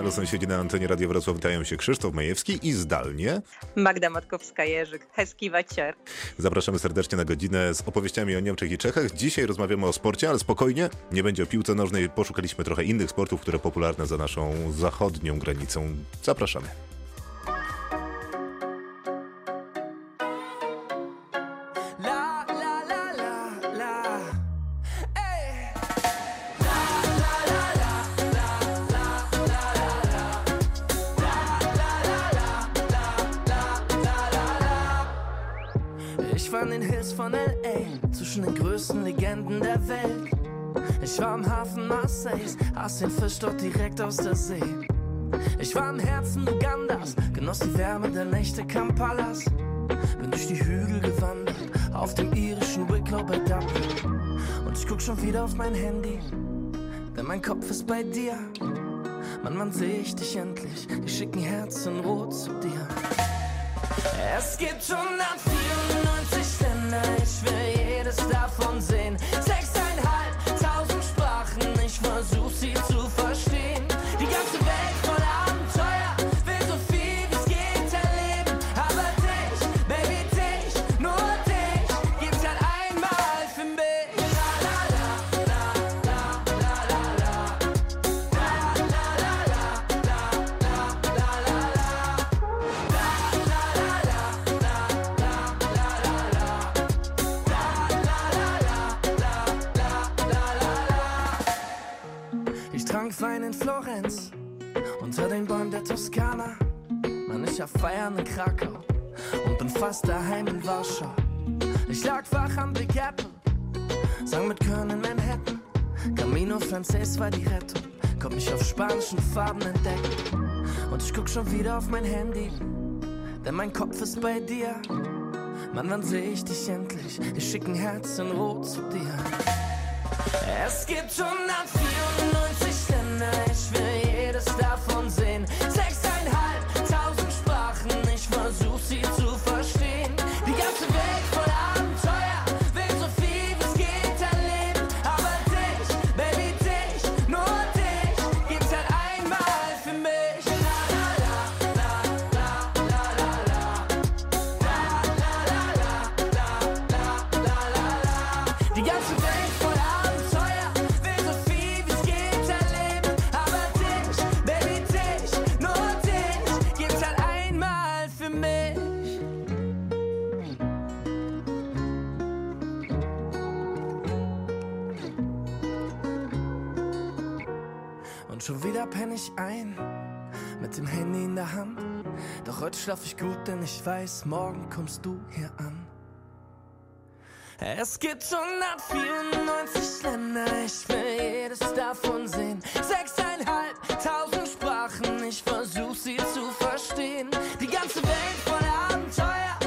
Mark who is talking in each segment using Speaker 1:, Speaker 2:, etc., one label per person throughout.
Speaker 1: halo sąsiedzi na antenie Radia Wrocław. Witają się Krzysztof Majewski i zdalnie
Speaker 2: Magda Matkowska-Jerzyk, Heski Wacier.
Speaker 1: Zapraszamy serdecznie na godzinę z opowieściami o Niemczech i Czechach. Dzisiaj rozmawiamy o sporcie, ale spokojnie, nie będzie o piłce nożnej. Poszukaliśmy trochę innych sportów, które popularne za naszą zachodnią granicą. Zapraszamy.
Speaker 3: Marseilles, aß den Fisch dort direkt aus der See. Ich war im Herzen Ugandas, genoss die Wärme der Nächte Kampalas. Bin durch die Hügel gewandert, auf dem irischen Wicklow bei Dublin. Und ich guck schon wieder auf mein Handy, denn mein Kopf ist bei dir. Mann, wann seh ich dich endlich? Die schicken Herzen rot zu dir. Es gibt 194 Länder, ich will jedes davon sehen. Der Toskana. Mann, ich hab Feiern in Krakau und bin fast daheim in Warschau. Ich lag wach am Big Apple, sang mit Köln in Manhattan. Camino Frances war die Rettung, konnt mich auf spanischen Farben entdecken. Und ich guck schon wieder auf mein Handy, denn mein Kopf ist bei dir. Mann, wann seh ich dich endlich? Ich schick ein Herz in Rot zu dir. Es gibt 194 Länder, ich will jedes davon sehen. Schon wieder penn ich ein, mit dem Handy in der Hand. Doch heute schlaf ich gut, denn ich weiß, morgen kommst du hier an. Es gibt 194 Länder, ich will jedes davon sehen. Sechseinhalbtausend Sprachen, ich versuch sie zu verstehen. Die ganze Welt voller Abenteuer,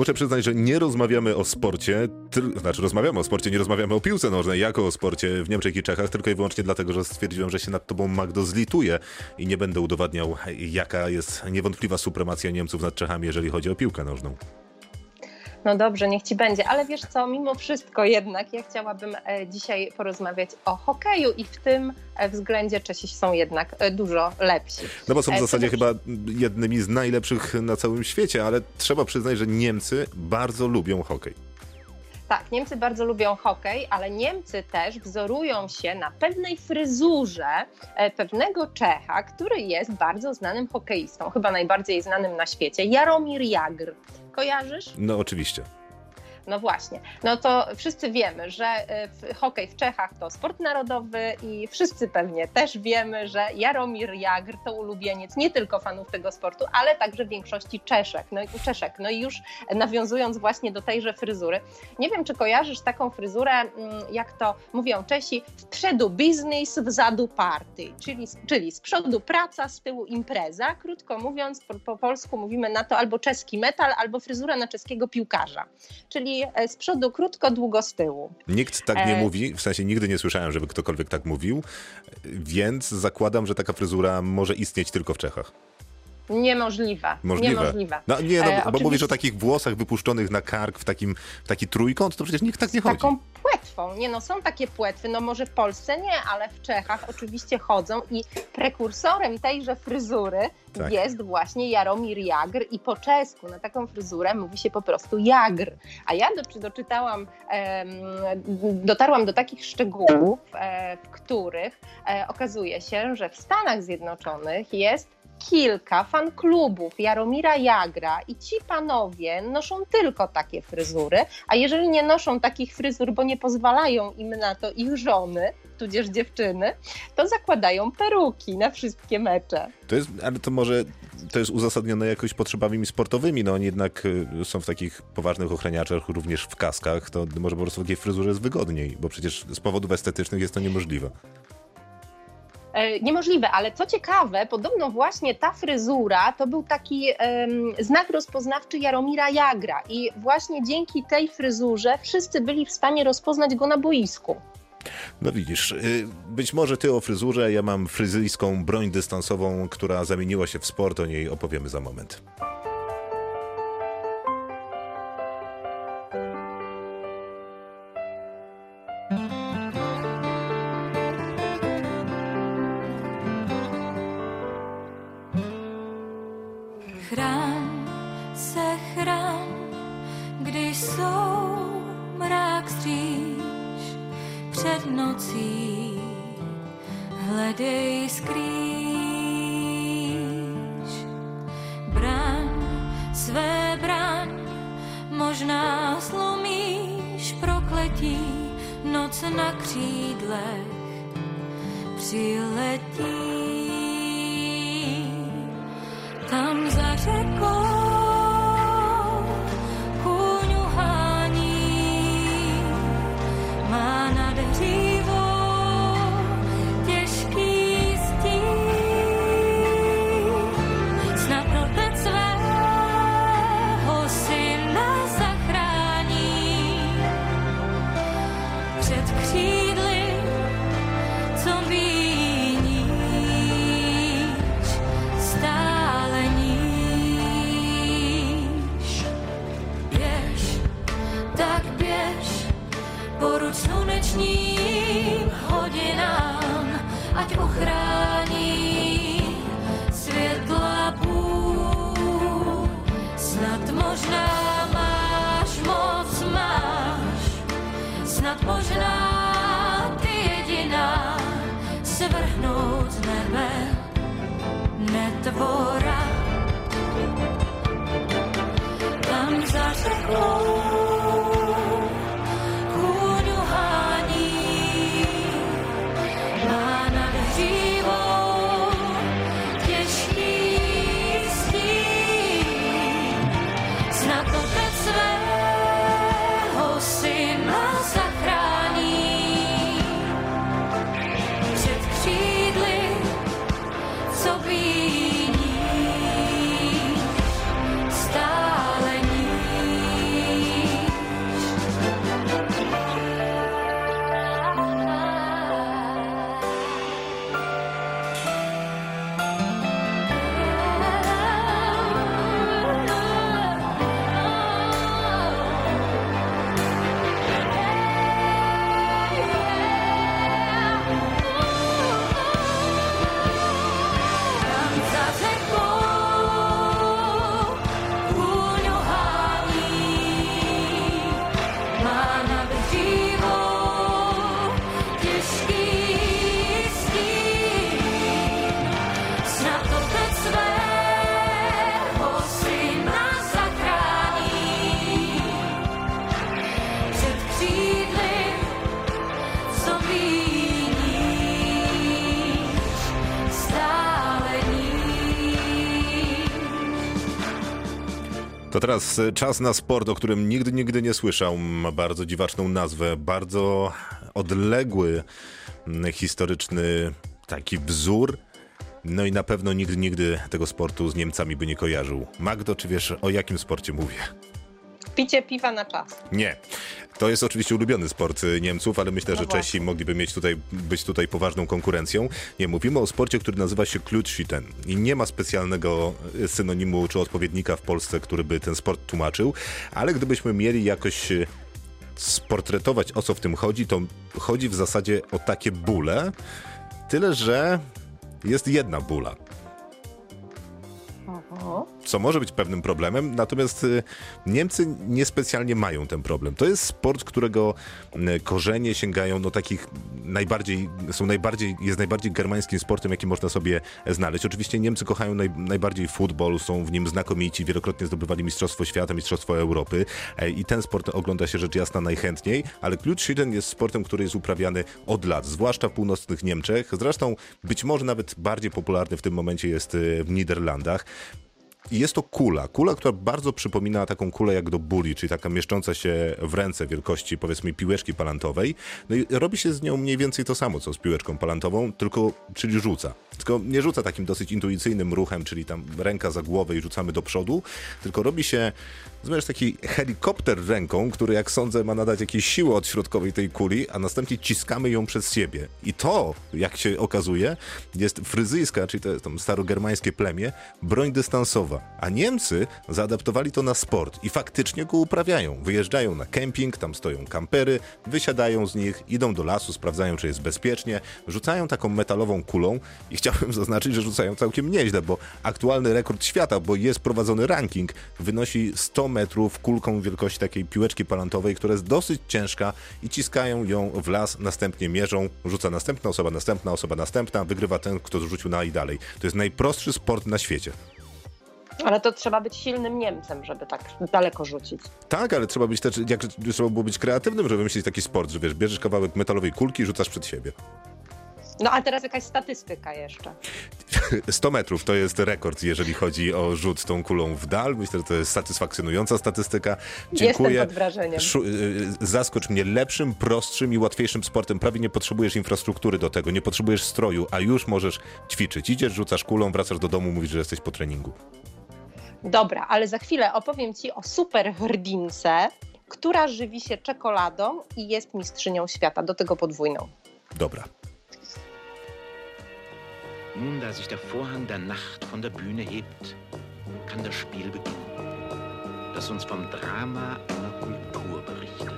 Speaker 1: Muszę przyznać, że nie rozmawiamy o sporcie, tyl, znaczy rozmawiamy o sporcie, nie rozmawiamy o piłce nożnej, jako o sporcie w Niemczech i Czechach, tylko i wyłącznie dlatego, że stwierdziłem, że się nad tobą Magdo zlituję i nie będę udowadniał, jaka jest niewątpliwa supremacja Niemców nad Czechami, jeżeli chodzi o piłkę nożną.
Speaker 2: No dobrze, niech ci będzie, ale wiesz co, mimo wszystko jednak ja chciałabym e, dzisiaj porozmawiać o hokeju i w tym e, względzie Czesi są jednak e, dużo lepsi.
Speaker 1: No bo są w zasadzie chyba jednymi z najlepszych na całym świecie, ale trzeba przyznać, że Niemcy bardzo lubią hokej.
Speaker 2: Tak, Niemcy bardzo lubią hokej, ale Niemcy też wzorują się na pewnej fryzurze e, pewnego Czecha, który jest bardzo znanym hokeistą, chyba najbardziej znanym na świecie, Jaromir Jagr. Kojarzysz?
Speaker 1: No oczywiście.
Speaker 2: No właśnie. No to wszyscy wiemy, że w, hokej w Czechach to sport narodowy i wszyscy pewnie też wiemy, że Jaromir Jagr to ulubieniec nie tylko fanów tego sportu, ale także większości Czeszek. No, Czeszek. no i już nawiązując właśnie do tejże fryzury, nie wiem, czy kojarzysz taką fryzurę, mm, jak to mówią Czesi, w przodu biznes, w zadu party, czyli, czyli z przodu praca, z tyłu impreza. Krótko mówiąc, po, po polsku mówimy na to albo czeski metal, albo fryzura na czeskiego piłkarza. Czyli e, z przodu krótko, długo z tyłu.
Speaker 4: Nikt tak nie e... mówi, w sensie nigdy nie słyszałem, żeby ktokolwiek tak mówił, więc zakładam, że taka fryzura może istnieć tylko w Czechach.
Speaker 2: Niemożliwe. Możliwe. Niemożliwe.
Speaker 4: No, nie, no, e, bo oczywiście... mówisz o takich włosach wypuszczonych na kark w takim w taki trójkąt, to przecież nikt tak nie chodzi.
Speaker 2: Taką płetwą. Nie no, są takie płetwy, no może w Polsce nie, ale w Czechach oczywiście chodzą i prekursorem tejże fryzury tak. jest właśnie Jaromir Jagr i po czesku na taką fryzurę mówi się po prostu Jagr. A ja do, doczytałam, dotarłam do takich szczegółów, e, w których e, okazuje się, że w Stanach Zjednoczonych jest kilka fanklubów Jaromira Jagra i ci panowie noszą tylko takie fryzury, a jeżeli nie noszą takich fryzur, bo nie pozwalają im na to ich żony, tudzież dziewczyny, to zakładają peruki na wszystkie mecze.
Speaker 4: To jest, ale to może to jest uzasadnione jakoś potrzebami sportowymi, no oni jednak y, są w takich poważnych ochraniaczach, również w kaskach, to może po prostu w takiej fryzurze jest wygodniej, bo przecież z powodów estetycznych jest to niemożliwe.
Speaker 2: E, niemożliwe, ale co ciekawe, podobno właśnie ta fryzura to był taki um, znak rozpoznawczy Jaromira Jagra i właśnie dzięki tej fryzurze wszyscy byli w stanie rozpoznać go na boisku.
Speaker 4: No widzisz, y, być może ty o fryzurze, ja mam fryzyjską broń dystansową, która zamieniła się w sport, o niej opowiemy za moment.
Speaker 1: Lord. Teraz e, czas na sport, o którym nigdy, nigdy nie słyszał. Ma bardzo dziwaczną nazwę, bardzo odległy historyczny taki wzór. No i na pewno nigdy, nigdy tego sportu z Niemcami by nie kojarzył. Magdo, czy wiesz o jakim sporcie mówię?
Speaker 2: Picie piwa na czas.
Speaker 1: Nie. To jest oczywiście ulubiony sport y, Niemców, ale myślę,
Speaker 2: No
Speaker 1: że Czesi
Speaker 2: właśnie.
Speaker 1: mogliby mieć tutaj, być tutaj poważną konkurencją. Nie, mówimy o sporcie, który nazywa się Klutschiten i nie ma specjalnego y, synonimu czy odpowiednika w Polsce, który by ten sport tłumaczył, ale gdybyśmy mieli jakoś y, sportretować o co w tym chodzi, to chodzi w zasadzie o takie bóle, tyle że jest jedna bóla
Speaker 2: O,
Speaker 1: co może być pewnym problemem, natomiast y, Niemcy niespecjalnie mają ten problem. To jest sport, którego y, korzenie sięgają do takich najbardziej, są najbardziej, jest najbardziej germańskim sportem, jaki można sobie znaleźć. Oczywiście Niemcy kochają naj, najbardziej futbol, są w nim znakomici, wielokrotnie zdobywali Mistrzostwo Świata, Mistrzostwo Europy e, i ten sport ogląda się rzecz jasna najchętniej, ale Klutschiden jest sportem, który jest uprawiany od lat, zwłaszcza w północnych Niemczech. Zresztą być może nawet bardziej popularny w tym momencie jest y, w Niderlandach. I jest to kula. Kula, która bardzo przypomina taką kulę jak do buli, czyli taka mieszcząca się w ręce wielkości powiedzmy piłeczki palantowej. No i robi się z nią mniej więcej to samo, co z piłeczką palantową, tylko czyli rzuca. Tylko nie rzuca takim dosyć intuicyjnym ruchem, czyli tam ręka za głowę i rzucamy do przodu, tylko robi się Zobacz taki helikopter ręką, który jak sądzę ma nadać jakieś siły odśrodkowej tej kuli, a następnie ciskamy ją przez siebie. I to, jak się okazuje, jest fryzyjska, czyli to jest tam starogermańskie plemię, broń dystansowa. A Niemcy zaadaptowali to na sport i faktycznie go uprawiają. Wyjeżdżają na kemping, tam stoją kampery, wysiadają z nich, idą do lasu, sprawdzają, czy jest bezpiecznie, rzucają taką metalową kulą i chciałbym zaznaczyć, że rzucają całkiem nieźle, bo aktualny rekord świata, bo jest prowadzony ranking, wynosi 100 metrów kulką wielkości takiej piłeczki palantowej, która jest dosyć ciężka i ciskają ją w las, następnie mierzą, rzuca następna osoba, następna osoba, następna, wygrywa ten, kto zrzucił na i dalej. To jest najprostszy sport na świecie.
Speaker 2: ale to trzeba być silnym Niemcem, żeby tak daleko rzucić.
Speaker 1: Tak, ale trzeba być też, jak trzeba było być kreatywnym, żeby wymyślić taki sport, że wiesz, bierzesz kawałek metalowej kulki i rzucasz przed siebie.
Speaker 2: No a teraz jakaś statystyka jeszcze.
Speaker 1: 100 metrów to jest rekord, jeżeli chodzi o rzut tą kulą w dal. Myślę, że to jest satysfakcjonująca statystyka. Dziękuję.
Speaker 2: Jestem pod wrażeniem.
Speaker 1: Szu- y, zaskocz mnie lepszym, prostszym i łatwiejszym sportem. Prawie nie potrzebujesz infrastruktury do tego, nie potrzebujesz stroju, a już możesz ćwiczyć. Idziesz, rzucasz kulą, wracasz do domu, mówisz, że jesteś po treningu.
Speaker 2: Dobra, ale za chwilę opowiem Ci o super hrdince, która żywi się czekoladą i jest mistrzynią świata, do tego podwójną.
Speaker 1: Dobra.
Speaker 5: Nun, da sich der Vorhang der Nacht von der Bühne hebt, kann das Spiel beginnen, das uns vom Drama einer Kultur berichtet.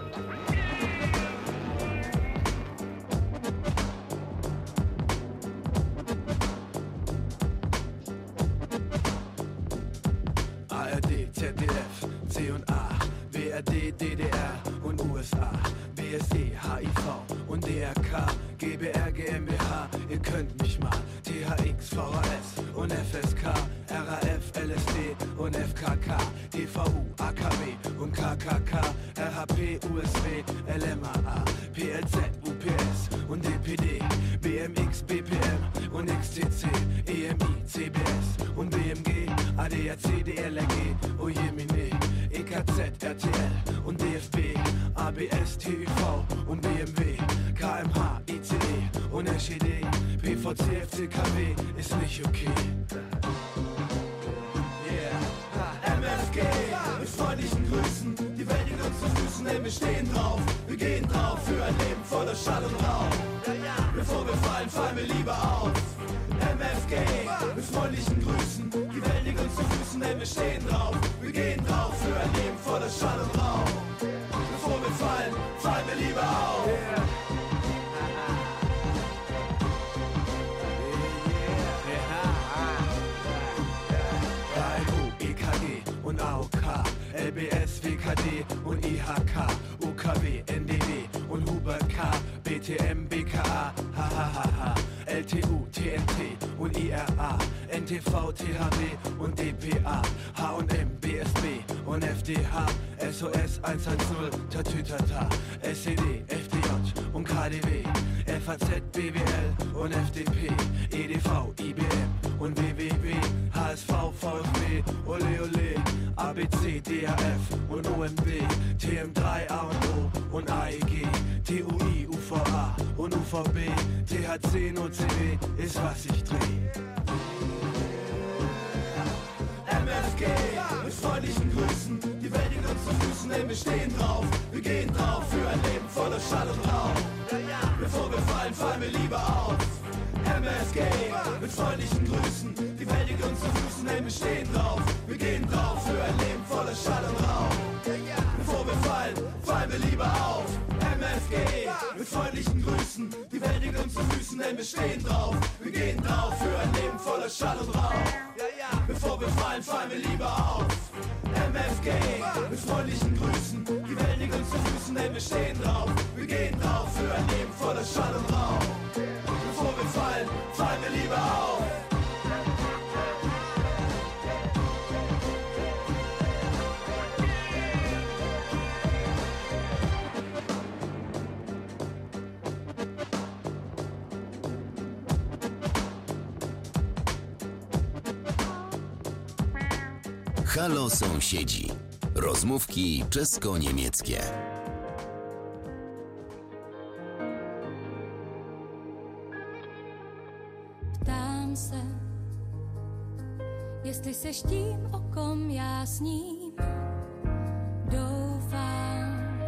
Speaker 6: ARD, ZDF, C und A, BRD, DDR und USA, BSE, HIV und DRK, GBR, GmbH, ihr könnt mich mal, THX, VHS und FSK, RAF, LSD und FKK, TVU, AKW und KKK, RHP, USW, LMAA, PLZ, UPS und DPD, BMX, BPM und XTC, EMI, CBS und BMG, ADAC, DLRG, Ojemine, EKZ, RTL und DFB, ABS, TÜV und BMW, KMH, ICE und SED, PVC, FCKW ist nicht okay. MFG mit freundlichen Grüßen, die Welt liegt uns Füßen, denn wir stehen drauf, wir gehen drauf für ein Leben voller Schall und Rauch. Bevor wir fallen, fallen wir lieber auf. MFG mit freundlichen Grüßen, die Welt liegt uns zu Füßen, denn wir stehen drauf, wir gehen drauf für ein Leben voller Schall und Rauch.
Speaker 7: Halo Sąsiedzi. Rozmówki czesko-niemieckie.
Speaker 4: Ptam se, jestli se tím okom já s ním. Doufám,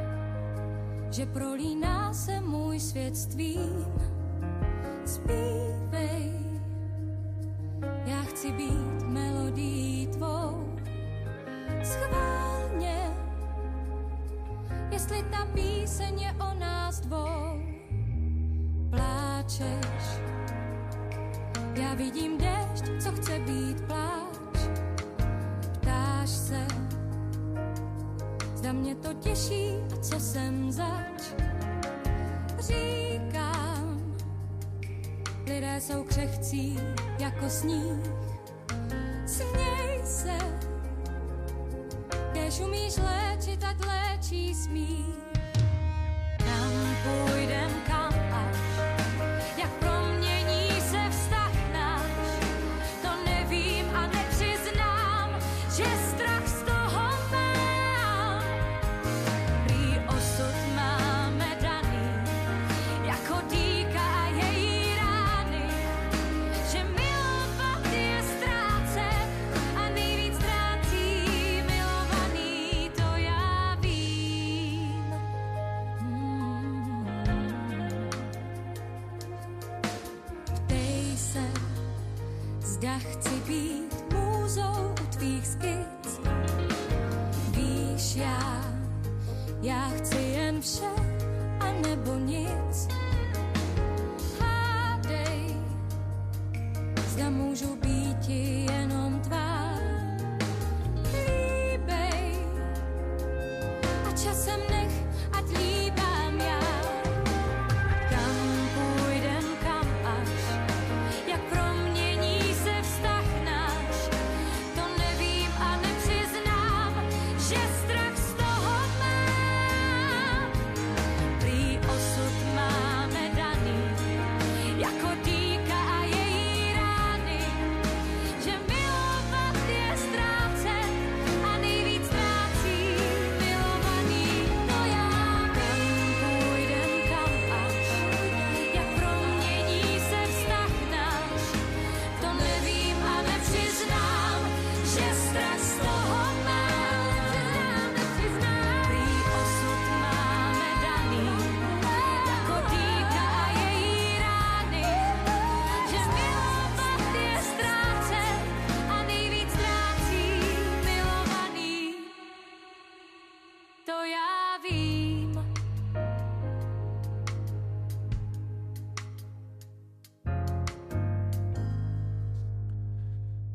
Speaker 4: že prolíná se můj svět s tvým. které jsou křehcí jako sníh.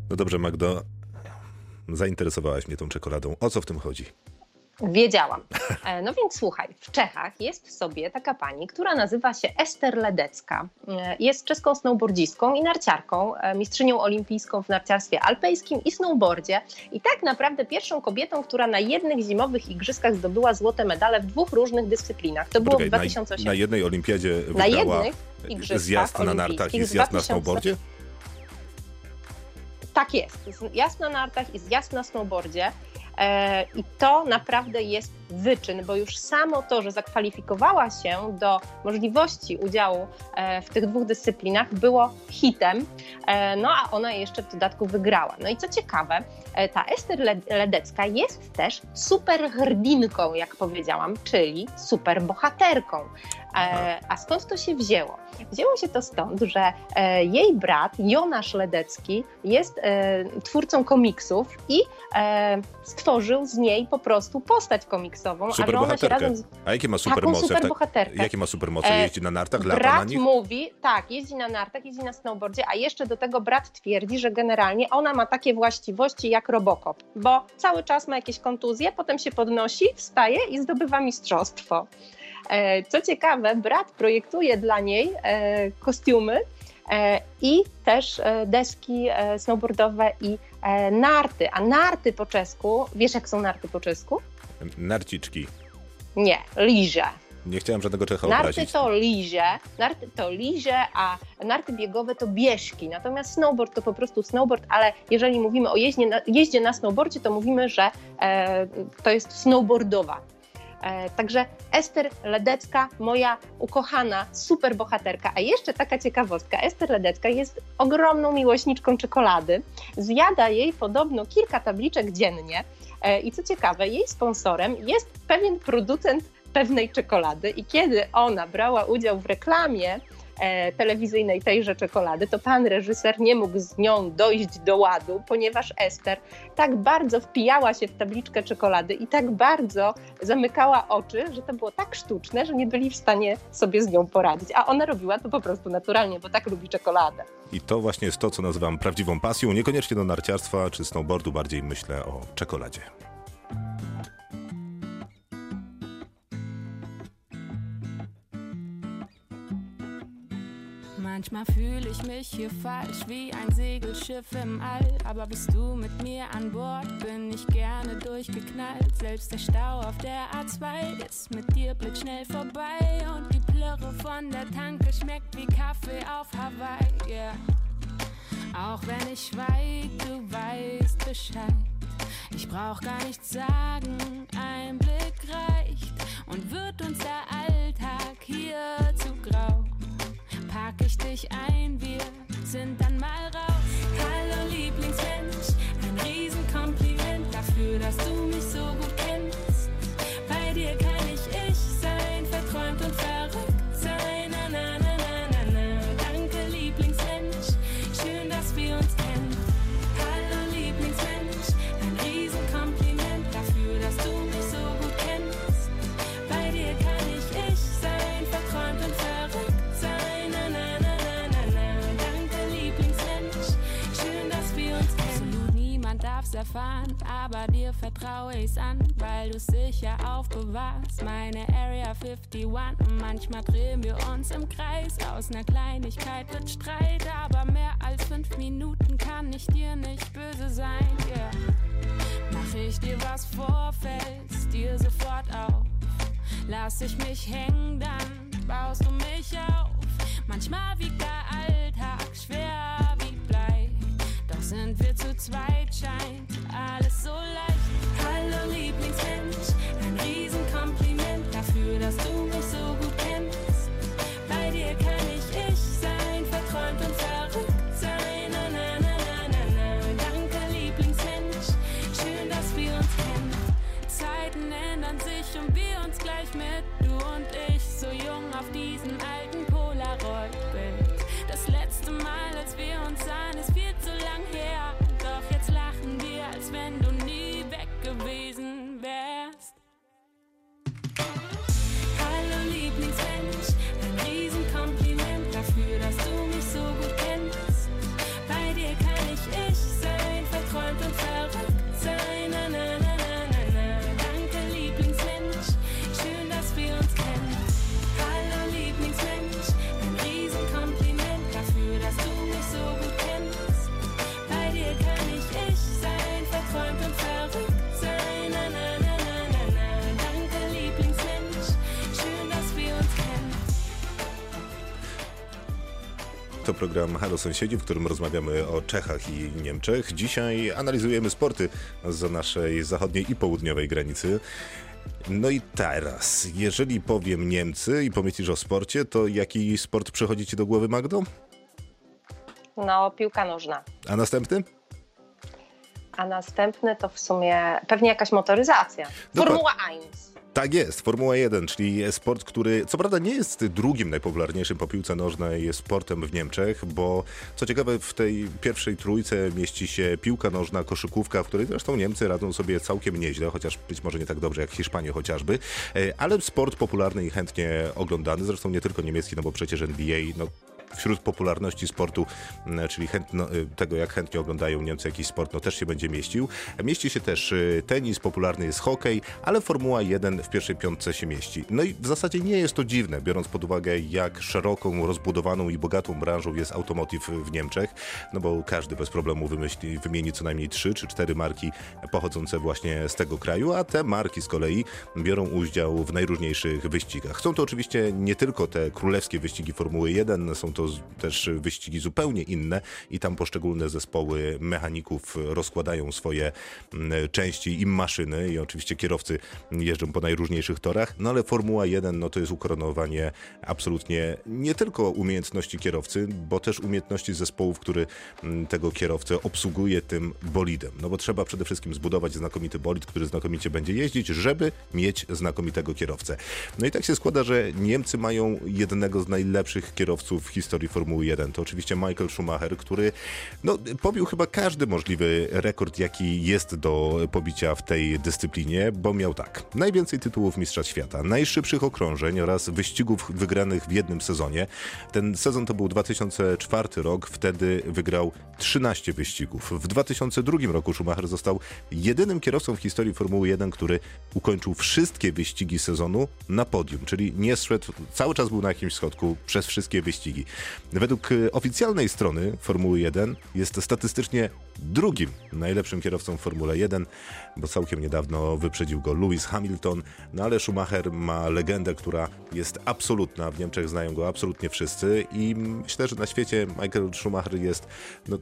Speaker 1: No dobrze, Magdo, zainteresowałaś mnie tą czekoladą. O co w tym chodzi?
Speaker 2: Wiedziałam. E, no więc słuchaj, w Czechach jest sobie taka pani, która nazywa się Ester Ledecka. E, jest czeską snowboardzistką i narciarką, e, mistrzynią olimpijską w narciarstwie alpejskim i snowboardzie. I tak naprawdę pierwszą kobietą, która na jednych zimowych igrzyskach zdobyła złote medale w dwóch różnych dyscyplinach. To było Poczekaj, w 2008.
Speaker 1: Na, na jednej olimpiadzie wygrała
Speaker 2: na jednych igrzyskach
Speaker 1: zjazd na nartach i zjazd na snowboardzie?
Speaker 2: Tak jest. Zjazd na nartach i zjazd na snowboardzie. E, I to naprawdę jest wyczyn, bo już samo to, że zakwalifikowała się do możliwości udziału e, w tych dwóch dyscyplinach, było hitem. E, no a ona jeszcze w dodatku wygrała. No i co ciekawe, ta Ester Ledecka jest też super hrdinką, jak powiedziałam, czyli super bohaterką. A skąd to się wzięło? Wzięło się to stąd, że jej brat Jonasz Ledecki jest twórcą komiksów i stworzył z niej po prostu postać komiksową.
Speaker 1: Super a, że razem z... a jakie ma supermoce?
Speaker 2: Super bohaterkę.
Speaker 1: Jakie ma supermoce? Jeździ na nartach, lata
Speaker 2: brat
Speaker 1: na nich?
Speaker 2: mówi, tak, jeździ na nartach, jeździ na snowboardzie, a jeszcze do tego brat twierdzi, że generalnie ona ma takie właściwości jak Robocop, bo cały czas ma jakieś kontuzje, potem się podnosi, wstaje i zdobywa mistrzostwo. E, co ciekawe, brat projektuje dla niej e, kostiumy e, i też deski snowboardowe i narty. A narty po czesku, wiesz jak są narty po czesku?
Speaker 1: Narciczki.
Speaker 2: Nie, liże.
Speaker 1: Nie chciałem żadnego Czecha
Speaker 2: narty
Speaker 1: obrazić.
Speaker 2: to liże, narty to liże, a narty biegowe to bieżki. Natomiast snowboard to po prostu snowboard, ale jeżeli mówimy o jeździe na, jeździe na snowboardzie, to mówimy, że e, to jest snowboardowa także Ester Ledecka, moja ukochana, super bohaterka. A jeszcze taka ciekawostka, Ester Ledecka jest ogromną miłośniczką czekolady. Zjada jej podobno kilka tabliczek dziennie. E, I co ciekawe, jej sponsorem jest pewien producent pewnej czekolady. I kiedy ona brała udział w reklamie e, telewizyjnej tejże czekolady, to pan reżyser nie mógł z nią dojść do ładu, ponieważ Ester tak bardzo wpijała się w tabliczkę czekolady i tak bardzo zamykała oczy, że to było tak sztuczne, że nie byli w stanie sobie z nią poradzić. A ona robiła to po prostu naturalnie, bo tak lubi czekoladę.
Speaker 1: I to właśnie jest to, co nazywam prawdziwą pasją, niekoniecznie do narciarstwa czy snowboardu, bardziej myślę o czekoladzie.
Speaker 8: Manchmal fühle ich mich hier falsch wie ein Segelschiff im All. Aber bist du mit mir an Bord, bin ich gerne durchgeknallt. Selbst der Stau auf der A2 ist mit dir blitzschnell vorbei. Und die Plörre von der Tanke schmeckt wie Kaffee auf Hawaii. Yeah. Auch wenn ich schweig, du weißt Bescheid. Ich brauch gar nichts sagen, ein Blick reicht. Und wird uns der Alltag hier pack ich dich ein, wir sind dann mal raus. Hallo Lieblingsmensch, ein Riesenkompliment dafür, dass du mich so gut kennst. Bei dir kann ich ich sein, verträumt und verrückt erfahren, aber dir vertraue ich's an, weil du's sicher aufbewahrst. Meine Area 51. Manchmal drehen wir uns im Kreis. Aus ner Kleinigkeit wird Streit, aber mehr als fünf Minuten kann ich dir nicht böse sein. Yeah. Mach ich dir was vor, fällst dir sofort auf. Lass ich mich hängen, dann baust du mich auf. Manchmal wiegt der Alltag schwer wie sind wir zu zweit, scheint alles so leicht. Hallo Lieblingsmensch, ein Riesenkompliment dafür, dass du mich so gut kennst. Bei dir kann ich ich sein, verträumt und verrückt sein. Na, na, na, na, na, na. Danke Lieblingsmensch, schön, dass wir uns kennen. Zeiten ändern sich und wir uns gleich mit. Du und ich, so jung auf diesem alten Polaroid-Bild. Das letzte Mal, als wir uns sahen, ist
Speaker 1: to program Halo Sąsiedzi, w którym rozmawiamy o Czechach i Niemczech. Dzisiaj analizujemy sporty za naszej zachodniej i południowej granicy. No i teraz, jeżeli powiem Niemcy i pomyślisz o sporcie, to jaki sport przychodzi ci do głowy, Magdo?
Speaker 2: No, piłka nożna.
Speaker 1: A następny?
Speaker 2: A następny to w sumie pewnie jakaś motoryzacja. Formuła 1.
Speaker 1: Tak jest, Formuła 1, czyli sport, który co prawda nie jest drugim najpopularniejszym po piłce nożnej sportem w Niemczech, bo co ciekawe w tej pierwszej trójce mieści się piłka nożna, koszykówka, w której zresztą Niemcy radzą sobie całkiem nieźle, chociaż być może nie tak dobrze jak Hiszpanie chociażby, e, ale sport popularny i chętnie oglądany, zresztą nie tylko niemiecki, no bo przecież NBA, no wśród popularności sportu, czyli chętno, y, tego jak chętnie oglądają Niemcy jakiś sport, no też się będzie mieścił. Mieści się też y, tenis, popularny jest hokej, ale Formuła 1 w pierwszej piątce się mieści. No i w zasadzie nie jest to dziwne, biorąc pod uwagę jak szeroką, rozbudowaną i bogatą branżą jest automotive w Niemczech, no bo każdy bez problemu wymyśli, wymieni co najmniej trzy czy cztery marki pochodzące właśnie z tego kraju, a te marki z kolei biorą udział w najróżniejszych wyścigach. Są to oczywiście nie tylko te królewskie wyścigi Formuły 1, są to to też wyścigi zupełnie inne i tam poszczególne zespoły mechaników rozkładają swoje mm, części i maszyny i oczywiście kierowcy jeżdżą po najróżniejszych torach, no ale Formuła 1 no to jest ukoronowanie absolutnie nie tylko umiejętności kierowcy, bo też umiejętności zespołów, który mm, tego kierowcę obsługuje tym bolidem. No bo trzeba przede wszystkim zbudować znakomity bolid, który znakomicie będzie jeździć, żeby mieć znakomitego kierowcę. No i tak się składa, że Niemcy mają jednego z najlepszych kierowców w historii historii Formuły 1. To oczywiście Michael Schumacher, który no, pobił chyba każdy możliwy rekord, jaki jest do pobicia w tej dyscyplinie, bo miał tak. Najwięcej tytułów Mistrza Świata, najszybszych okrążeń oraz wyścigów wygranych w jednym sezonie. Ten sezon to był 2004 rok, wtedy wygrał 13 wyścigów. W 2002 roku Schumacher został jedynym kierowcą w historii Formuły 1, który ukończył wszystkie wyścigi sezonu na podium, czyli nie szedł, cały czas był na jakimś schodku przez wszystkie wyścigi. Według e, oficjalnej strony Formuły 1 jest statystycznie drugim najlepszym kierowcą w Formule 1, bo całkiem niedawno wyprzedził go Lewis Hamilton, no ale Schumacher ma legendę, która jest absolutna. W Niemczech znają go absolutnie wszyscy i myślę, że na świecie Michael Schumacher jest no,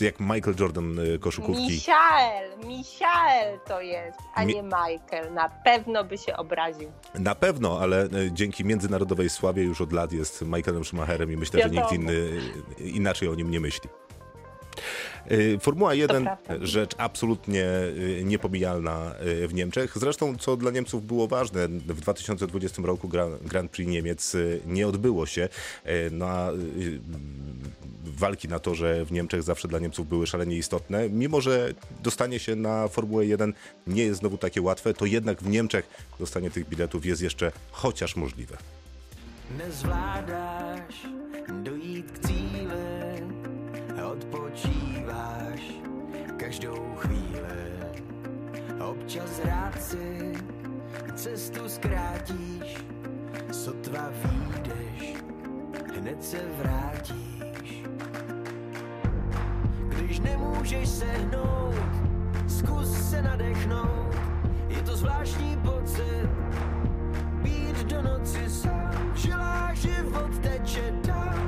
Speaker 1: jak Michael Jordan e, koszykówki.
Speaker 2: Michael, Michael to jest, a Mi nie Michael. Na pewno by się obraził.
Speaker 1: Na pewno, ale e, dzięki międzynarodowej sławie już od lat jest Michaelem Schumacherem i myślę, że nikt inny inaczej o nim nie myśli. Y, Formuła 1 rzecz absolutnie y, niepomijalna y, w Niemczech. Zresztą, co dla Niemców było ważne, w 2020 roku Grand Prix Niemiec nie odbyło się. No a walki na torze w Niemczech zawsze dla Niemców były szalenie istotne. Mimo, że dostanie się na Formułę 1 nie jest znowu takie łatwe, to jednak w Niemczech dostanie tych biletów jest jeszcze chociaż możliwe. K každou chvíli. Občas rád si cestu zkrátíš, sotva výjdeš, hned se vrátíš. Když nemůžeš se hnout, zkus se nadechnout, je to zvláštní pocit, být do noci sám, v žilách život teče dál,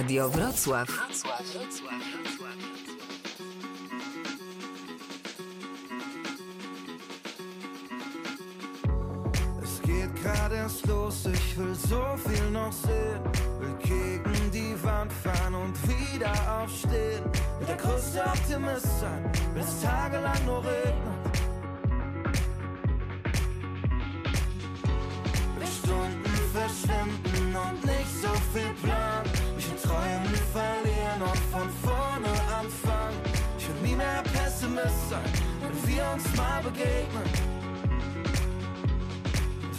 Speaker 9: Radio Wrocław.
Speaker 10: Es geht gerade erst los, ich will so viel noch sehen. Will gegen die Wand fahren und wieder aufstehen. Will der größte Optimist sein, es tagelang nur regnet. Begegnen.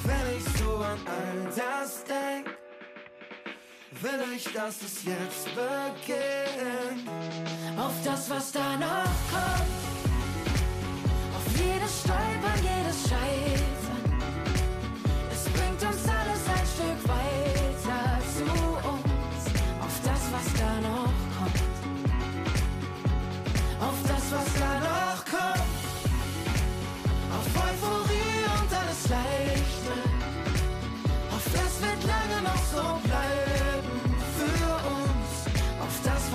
Speaker 10: Wenn ich so an all das denk, will ich, dass es jetzt beginnt.
Speaker 11: Auf das, was da noch kommt. Auf jedes Stolpern, jedes Scheitern.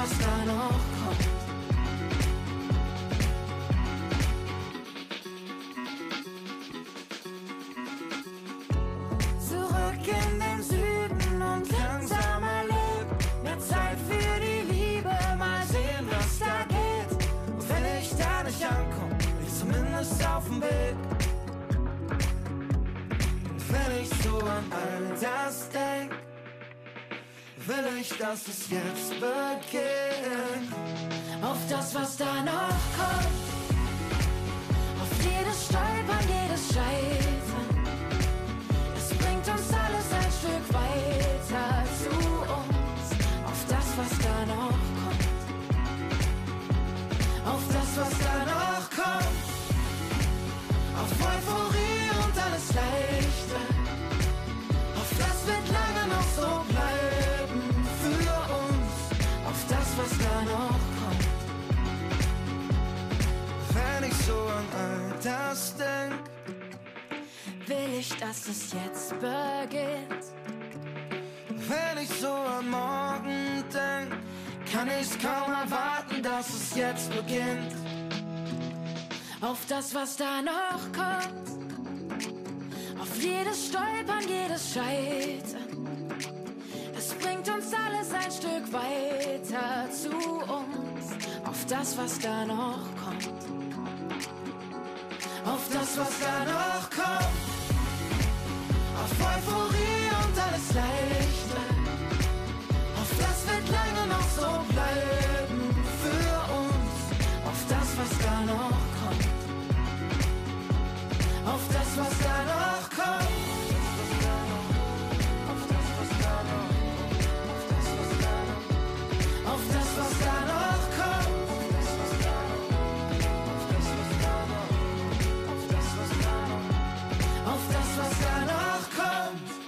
Speaker 11: Was da noch kommt.
Speaker 10: Zurück in den Süden und langsam erlebt. Mehr Zeit für die Liebe, mal sehen, was da geht. Und wenn ich da nicht ankomme, bin ich zumindest auf dem Weg. Und wenn ich so an all das denk, will ich, dass es jetzt beginnt.
Speaker 11: Auf das, was da noch kommt. Auf jedes Stolpern, jedes Scheitern. Es bringt uns alles ein Stück weiter zu uns. Auf das, was da noch kommt.
Speaker 10: Auf das, was da noch kommt. Auf Euphorie
Speaker 11: es jetzt beginnt.
Speaker 10: wenn ich so an morgen denk, kann ich's kaum erwarten, dass es jetzt beginnt.
Speaker 11: Auf das, was da noch kommt. Auf jedes Stolpern, jedes Scheitern. Es bringt uns alles ein Stück weiter zu uns. Auf das, was da noch kommt.
Speaker 10: Auf das, was da noch kommt. Auf Euphorie und alles Leichte. Auf das wird lange noch so bleiben für uns. Auf das, was da noch kommt. Auf das, was da noch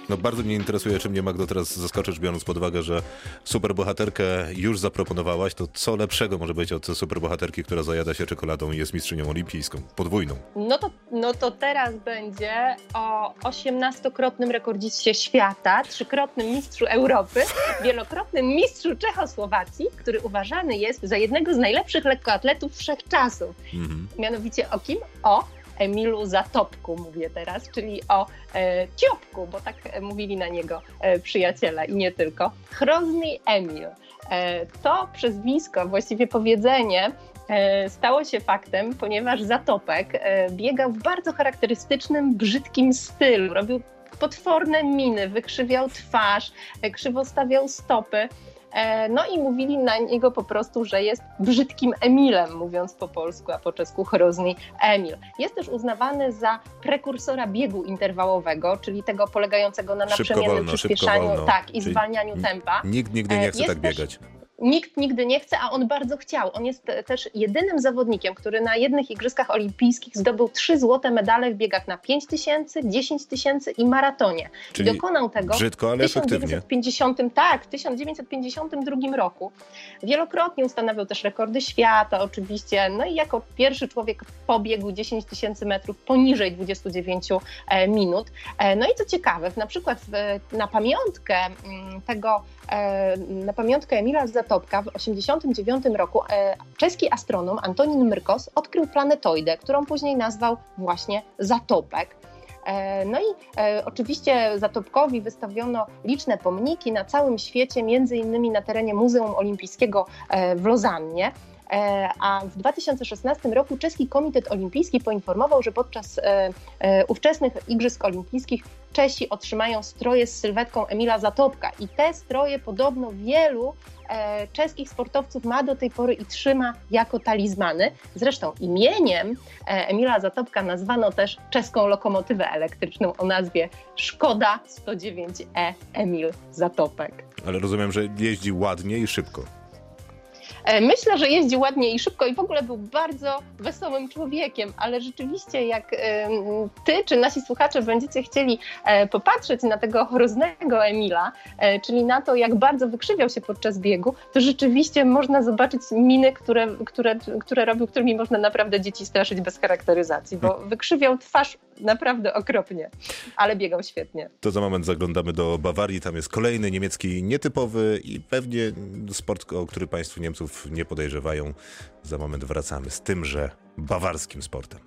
Speaker 1: No bardzo mnie interesuje, czy mnie Magdo teraz zaskoczysz, biorąc pod uwagę, że superbohaterkę już zaproponowałaś, to co lepszego może być od superbohaterki, która zajada się czekoladą i jest mistrzynią olimpijską, podwójną.
Speaker 2: No to, no to teraz będzie o 18-krotnym rekordziście świata, trzykrotnym mistrzu Europy, wielokrotnym mistrzu Czechosłowacji, który uważany jest za jednego z najlepszych lekkoatletów wszechczasów.
Speaker 1: Mhm.
Speaker 2: Mianowicie o kim? O Emilu Zatopku mówię teraz, czyli o e, Ciopku, bo tak e, mówili na niego e, przyjaciele i nie tylko. Chrozny Emil. E, to przezwisko, właściwie powiedzenie, e, stało się faktem, ponieważ Zatopek e, biegał w bardzo charakterystycznym, brzydkim stylu. Robił potworne miny, wykrzywiał twarz, krzywo stawiał stopy. E, no i mówili na niego po prostu, że jest brzydkim Emilem, mówiąc po polsku, a po czesku Hrozny Emil. Jest też uznawany za prekursora biegu interwałowego, czyli tego polegającego na naprzemiennym przyspieszaniu tak, i zwalnianiu tempa.
Speaker 1: Nikt nigdy nie e, chce jest tak biegać. Też,
Speaker 2: nikt nigdy nie chce, a on bardzo chciał. On jest też jedynym zawodnikiem, który na jednych Igrzyskach Olimpijskich zdobył trzy złote medale w biegach na 5 tysięcy, 10 tysięcy i maratonie.
Speaker 1: Czyli
Speaker 2: Dokonał tego
Speaker 1: brzydko, ale
Speaker 2: w 1950, tak, w 1952 roku. Wielokrotnie ustanawiał też rekordy świata oczywiście, no i jako pierwszy człowiek pobiegł 10 tysięcy metrów poniżej 29 e, minut. E, no i co ciekawe, na przykład na pamiątkę mm, tego E, na pamiątkę Emila Zatopka w 1989 roku e, czeski astronom Antonin Mrkos odkrył planetoidę, którą później nazwał właśnie Zatopek. E, no i e, oczywiście Zatopkowi wystawiono liczne pomniki na całym świecie, między innymi na terenie Muzeum Olimpijskiego e, w Lozannie. E, a w 2016 roku Czeski Komitet Olimpijski poinformował, że podczas e, e, ówczesnych Igrzysk Olimpijskich Czesi otrzymają stroje z sylwetką Emila Zatopka i te stroje podobno wielu czeskich sportowców ma do tej pory i trzyma jako talizmany. Zresztą imieniem Emila Zatopka nazwano też czeską lokomotywę elektryczną o nazwie Szkoda 109E Emil Zatopek.
Speaker 1: Ale rozumiem, że jeździ ładnie i szybko.
Speaker 2: E, myślę, że jeździ ładnie i szybko i w ogóle był bardzo wesołym człowiekiem, ale rzeczywiście jak ty czy nasi słuchacze będziecie chcieli e, popatrzeć na tego chroznego Emila, e, czyli na to, jak bardzo wykrzywiał się podczas biegu, to rzeczywiście można zobaczyć miny, które, które, które robił, którymi można naprawdę dzieci straszyć bez charakteryzacji, bo hmm. wykrzywiał twarz naprawdę okropnie, ale biegał świetnie.
Speaker 1: To za moment zaglądamy do Bawarii, tam jest kolejny niemiecki nietypowy i pewnie sport, o który Państwu Niemców nie podejrzewają. Za moment wracamy z tymże bawarskim sportem.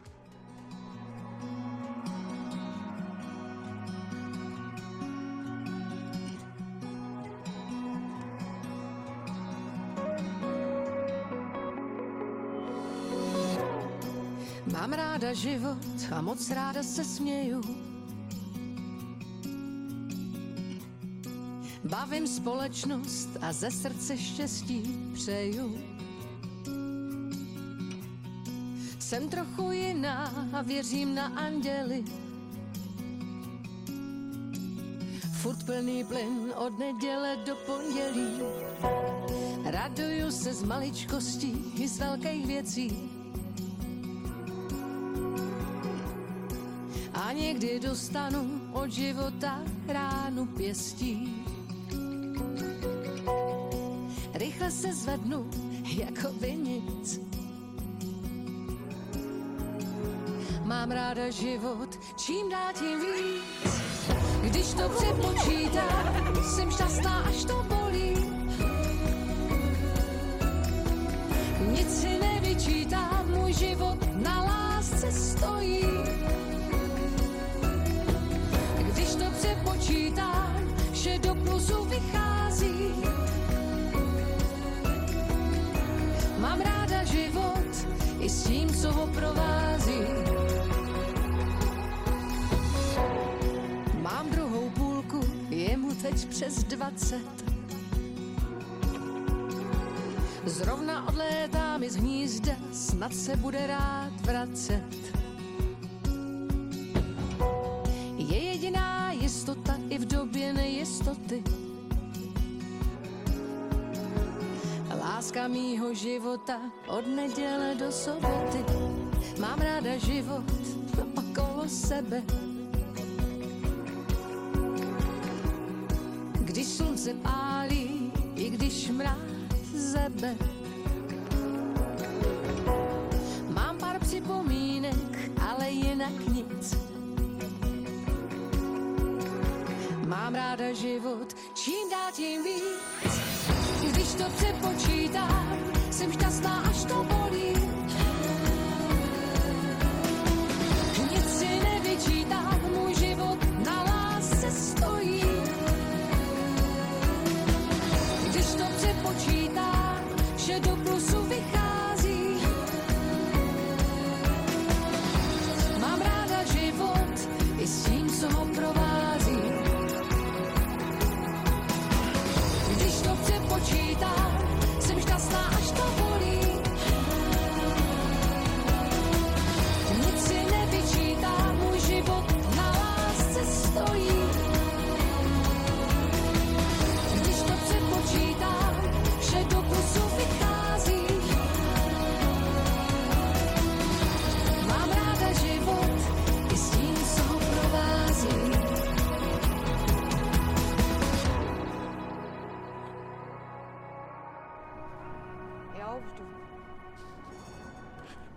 Speaker 4: Mám ráda život a moc ráda se směju. Bavím společnost a ze srdce štěstí přeju. Jsem trochu jiná a věřím na anděly. Furt plný plyn od neděle do pondělí. Raduju se z maličkostí i z velkých věcí. A někdy dostanu od života ránu pěstí. Rychle se zvednu, jako by nic. Mám ráda život, čím dál tím víc. Když to přepočítám, jsem šťastná, až to bolí. Nic si nevyčítám, můj život na lásce stojí. Když to přepočítám, vše do plusu vychází. Život i s tím, co ho provází. Mám druhou půlku, je mu teď přes dvacet. Zrovna odlétá mi z hnízda, snad se bude rád vracet. Je jediná jistota i v době nejistoty Láska mýho života od neděle do soboty. Mám ráda život okolo sebe. Když slunce pálí, i když mráz zebe. Mám pár připomínek, ale jinak nic. Mám ráda život, čím dál tím víc když to přepočítám, jsem šťastná, až to bolí.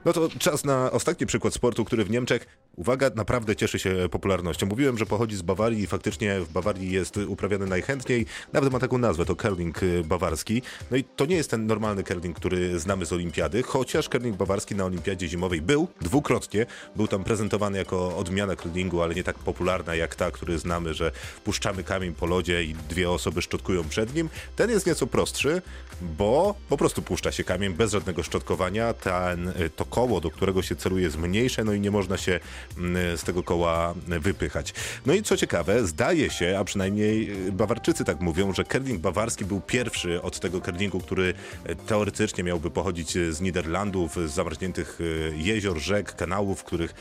Speaker 1: No to czas na ostatni przykład sportu, który w Niemczech, uwaga, naprawdę cieszy się popularnością. Mówiłem, że pochodzi z Bawarii i faktycznie w Bawarii jest uprawiany najchętniej. Nawet ma taką nazwę, to curling y, bawarski. No i to nie jest ten normalny curling, który znamy z olimpiady, chociaż curling bawarski na olimpiadzie zimowej był dwukrotnie. Był tam prezentowany jako odmiana curlingu, ale nie tak popularna jak ta, który znamy, że puszczamy kamień po lodzie i dwie osoby szczotkują przed nim. Ten jest nieco prostszy, bo po prostu puszcza się kamień bez żadnego szczotkowania. Ten, y, to koło, do którego się celuje jest mniejsze, no i nie można się mm, z tego koła wypychać. No i co ciekawe, zdaje się, a przynajmniej y, Bawarczycy tak mówią, że curling bawarski był pierwszy od tego curlingu, który y, teoretycznie miałby pochodzić z Niderlandów, z zamarzniętych jezior, rzek, kanałów, w których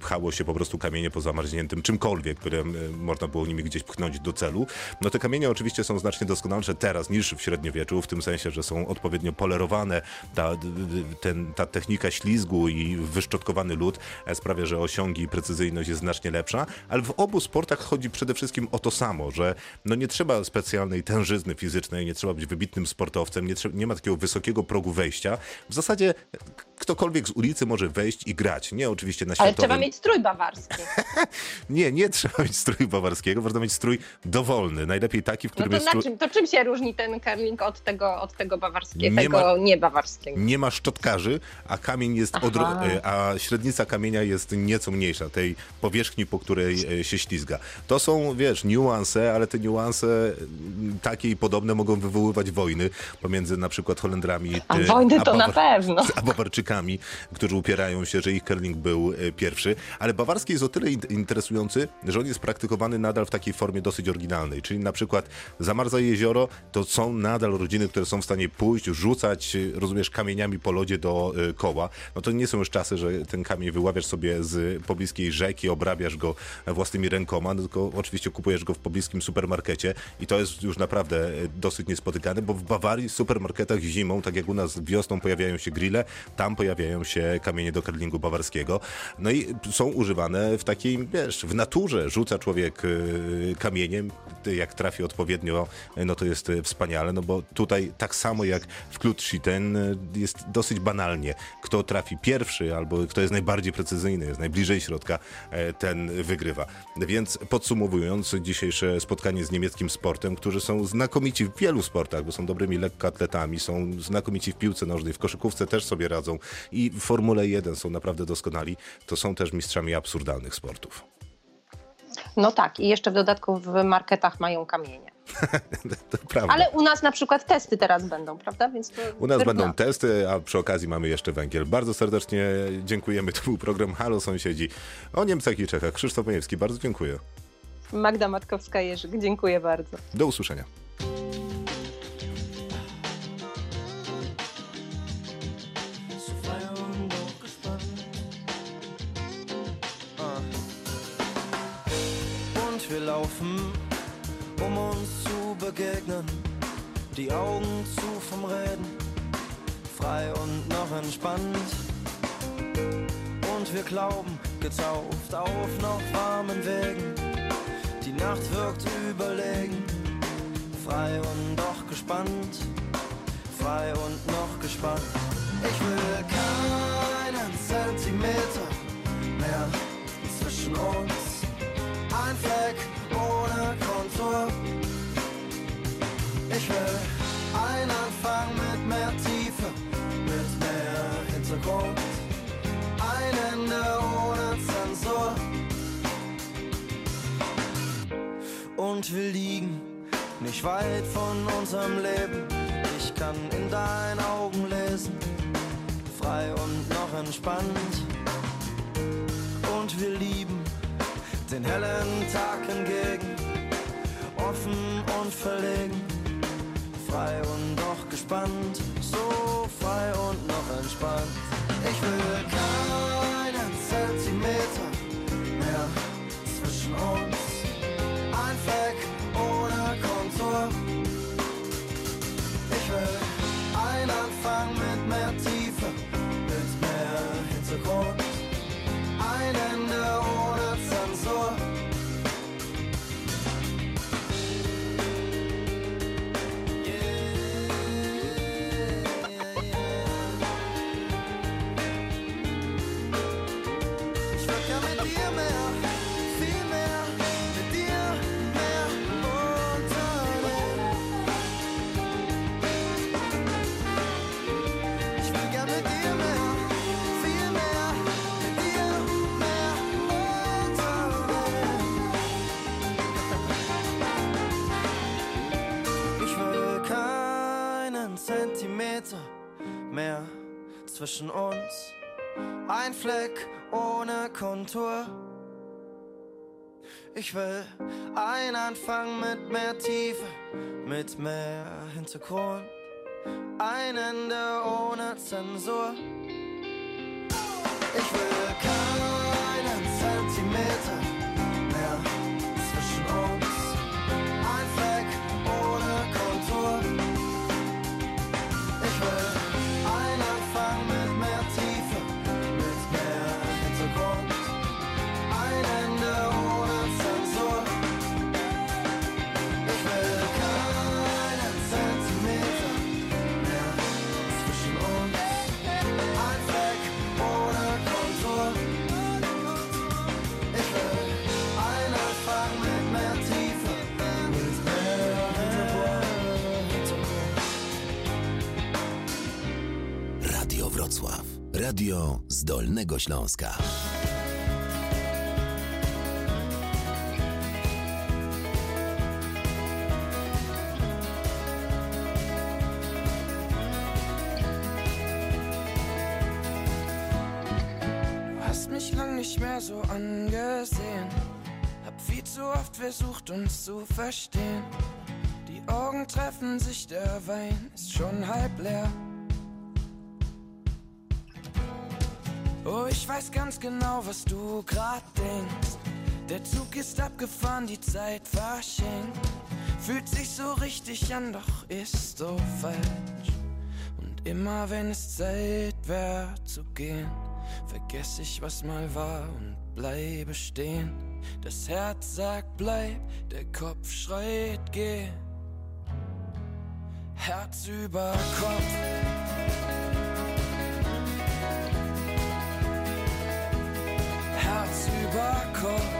Speaker 1: pchało się po prostu kamienie po zamarzniętym czymkolwiek, które można było nimi gdzieś pchnąć do celu. No te kamienie oczywiście są znacznie doskonalsze teraz niż w średniowieczu, w tym sensie, że są odpowiednio polerowane. Ta, ten, ta technika ślizgu i wyszczotkowany lód e, sprawia, że osiągi i precyzyjność jest znacznie lepsza, ale w obu sportach chodzi przede wszystkim o to samo, że no nie trzeba specjalnej tężyzny fizycznej, nie trzeba być wybitnym sportowcem, nie, nie ma takiego wysokiego progu wejścia. W zasadzie ktokolwiek z ulicy może wejść i grać. Nie oczywiście na światowym...
Speaker 2: Ale trzeba mieć strój bawarski.
Speaker 1: nie, nie trzeba mieć strój bawarskiego, można mieć strój dowolny. Najlepiej taki, w którym
Speaker 2: no to
Speaker 1: jest...
Speaker 2: Czym, to czym się różni ten curling od tego, od tego bawarskiego, nie tego ma, niebawarskiego?
Speaker 1: Nie ma szczotkarzy, a kamień jest odro... E, a średnica kamienia jest nieco mniejsza, tej powierzchni, po której e, się ślizga. To są, wiesz, niuanse, ale te niuanse mm, takie i podobne mogą wywoływać wojny pomiędzy na przykład Holendrami
Speaker 2: a, wojny to a na pewno.
Speaker 1: A Bawarczykami, którzy upierają się, że ich curling był pierwszy. Ale bawarski jest o tyle interesujący, że on jest praktykowany nadal w takiej formie dosyć oryginalnej. Czyli na przykład zamarza jezioro, to są nadal rodziny, które są w stanie pójść, rzucać, rozumiesz, kamieniami po lodzie do koła. No to nie są już czasy, że ten kamień wyławiasz sobie z pobliskiej rzeki, obrabiasz go własnymi rękoma, no tylko oczywiście kupujesz go w pobliskim supermarkecie i to jest już naprawdę dosyć niespotykane, bo w Bawarii w supermarketach zimą, tak jak u nas wiosną pojawiają się grille, tam pojawiają się kamienie do curlingu bawarskiego. No i są używane w takiej, wiesz, w naturze rzuca człowiek y, kamieniem, jak trafi odpowiednio, no to jest wspaniale, no bo tutaj tak samo jak w Klutschitten jest dosyć banalnie. Kto trafi pierwszy albo kto jest najbardziej precyzyjny, jest najbliżej środka, e, ten wygrywa. Więc podsumowując dzisiejsze spotkanie z niemieckim sportem, którzy są znakomici w wielu sportach, bo są dobrymi lekkoatletami, są znakomici w piłce nożnej, w koszykówce też sobie radzą i w Formule 1 są naprawdę doskonali, to są też mistrzami absurdalnych sportów.
Speaker 2: No tak, i jeszcze w dodatku w marketach mają kamienie. Ale u nas na przykład testy teraz będą, prawda? Więc
Speaker 1: u nas będą testy, a przy okazji mamy jeszcze węgiel. Bardzo serdecznie dziękujemy. To był program Halo Sąsiedzi o Niemcach i Czechach. Krzysztof Majewski, bardzo dziękuję.
Speaker 2: Magda Matkowska-Jerzyk, dziękuję bardzo.
Speaker 1: Do usłyszenia.
Speaker 10: Wir laufen, um uns zu begegnen. Die Augen zu vom Reden, frei und noch entspannt. Und wir glauben, getauft auf noch warmen Wegen. Die Nacht wirkt überlegen, frei und doch gespannt. Frei und noch gespannt. Ich will keinen Zentimeter mehr zwischen uns Fleck ohne Kontur. Ich will einen Anfang mit mehr Tiefe, mit mehr Hintergrund. Ein Ende ohne Zensur. Und wir liegen nicht weit von unserem Leben. Ich kann in deinen Augen lesen, frei und noch entspannt. Und wir lieben den hellen Tag entgegen, offen und verlegen, frei und doch gespannt, so frei und noch entspannt. Ich will keinen zwischen uns. Ein Fleck ohne Kontur. Ich will einen Anfang mit mehr Tiefe, mit mehr Hintergrund. Ein Ende ohne Zensur.
Speaker 12: Ich will keinen
Speaker 7: Radio z Dolnego Śląska.
Speaker 3: Du hast mich lang nicht mehr so angesehen. Hab viel zu oft versucht, uns zu verstehen. Die Augen treffen sich, der Wein ist schon halb leer. Oh, ich weiß ganz genau, was du grad denkst. Der Zug ist abgefahren, die Zeit verschenkt. Fühlt sich so richtig an, doch ist so falsch. Und immer wenn es Zeit wär zu gehen, vergess ich, was mal war und bleibe stehen. Das Herz sagt bleib, der Kopf schreit geh. Herz über Kopf. Herz über Kopf.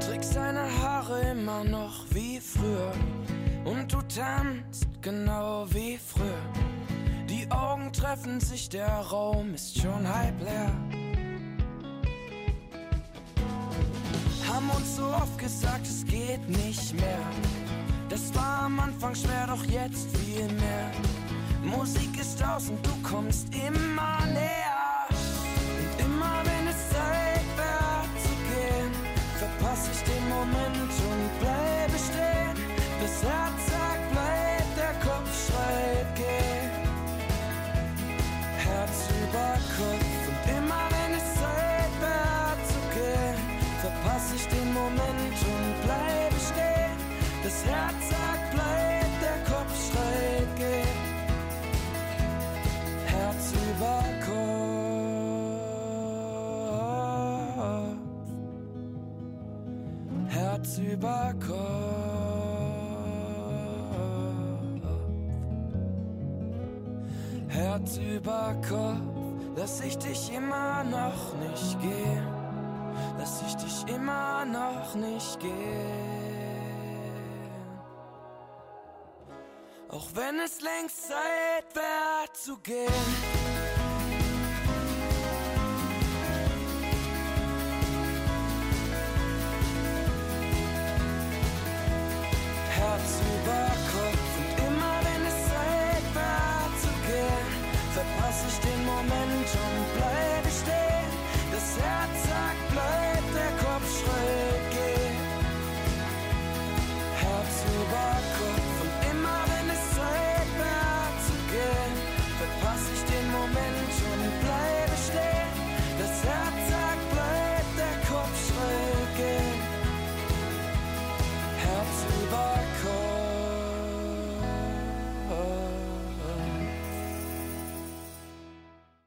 Speaker 3: Trägst deine Haare immer noch wie früher und du tanzt genau wie früher. Die Augen treffen sich, der Raum ist schon halb leer. Haben uns so oft gesagt, es geht nicht mehr. Das war am Anfang schwer, doch jetzt viel mehr. Musik ist aus und du kommst immer näher. Und immer wenn es Zeit wär zu gehen, verpasse ich den Moment und bleibe stehen. Das Herz Kopf. Herz über Kopf. Lass ich dich immer noch nicht gehen. Lass ich dich immer noch nicht gehen. Auch wenn es längst Zeit wär zu gehen.